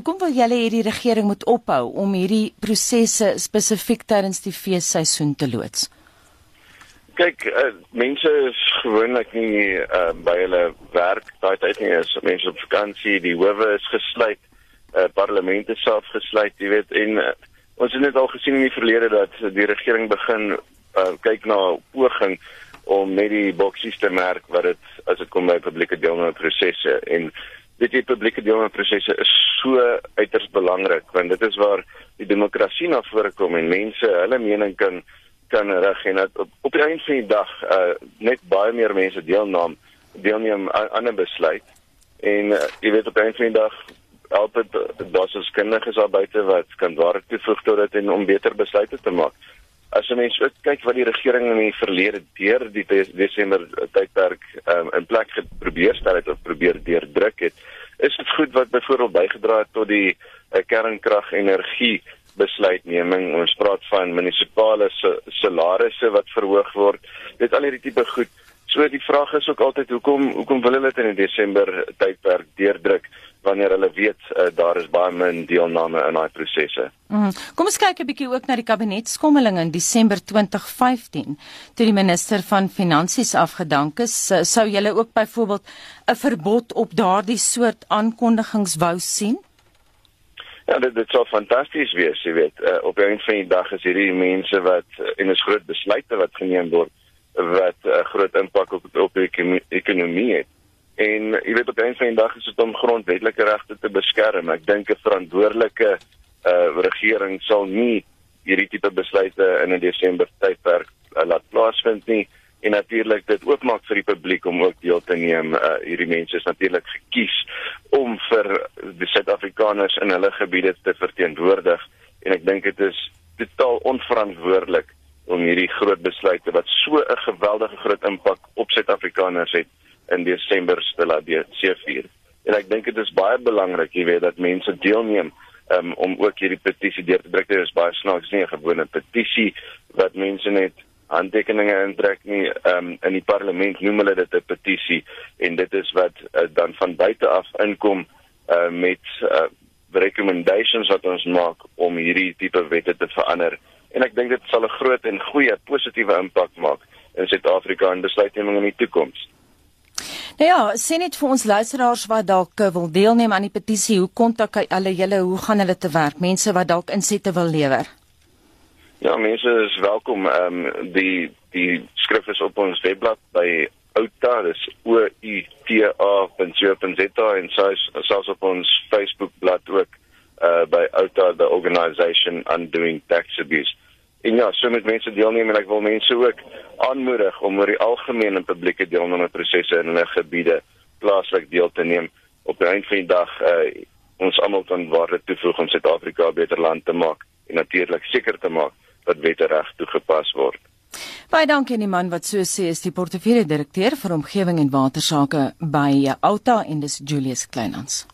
Hoekom wil julle hê die regering moet ophou om hierdie prosesse spesifiek tydens die feesseisoen te loods? Kyk, uh, mense is gewoonlik nie uh, by hulle werk daai tyd nie, as mense op vakansie, die howe is gesluit, uh, parlemente self gesluit, jy weet, en uh, ons het net al gesien in die verlede dat die regering begin uh, kyk na poging om net die boksies te merk wat dit as dit kom by publieke deelname prosesse en dit die publieke deelname prosesse is so uiters belangrik want dit is waar die demokrasie na vore kom en mense hulle mening kan kan rig en dat op, op die einde van die dag uh, net baie meer mense deelneem deelneem aan 'n besluit. En uh, jy weet op die einde van die dag altyd daar's ons kinders daar buite wat kan daar toevoeg tot dit en om beter besluite te maak as jy mens ook kyk wat die regering in die verlede deur die Desember tydperk um, in plek probeer stel het of probeer deurdruk het, is dit goed wat byvoorbeeld bygedra het tot die uh, kernkrag-energie besluitneming. Ons praat van munisipale salarisse wat verhoog word. Dit al hierdie tipe goed. So die vraag is ook altyd hoekom hoekom wil hulle dit in die Desember tydperk deurdruk? wanneer hulle weet uh, daar is baie min deelname in daai prosesse. Mm. Kom ons kyk 'n bietjie ook na die kabinetskommeling in Desember 2015 toe die minister van finansies afgedank is. Sou julle ook byvoorbeeld 'n verbod op daardie soort aankondigings wou sien? Ja, dit dit sou fantasties wees, jy weet. Uh, op 'n van die dag is hierdie mense wat uh, en is groot besluite wat geneem word wat 'n uh, groot impak op op die ekonomie het. En jy weet op 'n van die dag is dit om grondwetlike regte te beskerm. Ek dink 'n verantwoordelike uh regering sal nie hierdie tipe besluite in 'n Desember tydperk uh, laat plaasvind nie en natuurlik dit oopmaak vir die publiek om ook deel te neem. Uh hierdie mense is natuurlik gekies om vir die Suid-Afrikaners in hulle gebiede te verteenwoordig en ek dink dit is totaal onverantwoordelik om hierdie groot besluite wat so 'n geweldige groot impak op Suid-Afrikaners het in Desember te laat seëvier. En ek dink dit is baie belangrik, jy weet, dat mense deelneem um, om ook hierdie petisie deur te druk. Dit is baie snaaks nie 'n gewone petisie wat mense net handtekeninge intrek nie. Um, in die parlement noem hulle dit 'n petisie en dit is wat uh, dan van buite af inkom uh, met uh, recommendations wat ons maak om hierdie tipe wette te verander. En ek dink dit sal 'n groot en goeie positiewe impak maak in Suid-Afrika en besluitneming in die toekoms. Nou ja, sien net vir ons luisteraars wat dalk eh, wil deelneem aan die petisie, hoe kontak hulle julle, hoe gaan hulle te werk? Mense wat dalk insette wil lewer. Ja, mense is welkom. Ehm um, die die skrif is op ons webblad by outa, dis o u t a.co.za en selfs op ons Facebook bladsy ook uh by outa the organization undoing tax abuse. En ja, so met mense deelneem en ek wil mense ook aanmoedig om oor die algemeen in publieke deelname prosesse in hulle gebiede plaaslik deel te neem op die einde van die dag uh, ons almal kan waarde toevoeg om Suid-Afrika 'n beter land te maak en natuurlik seker te maak dat wette reg toegepas word. Baie dankie aan die man wat so sê is die portefeulje direkteur vir omgewing en watersake by Outa en dis Julius Kleinhans.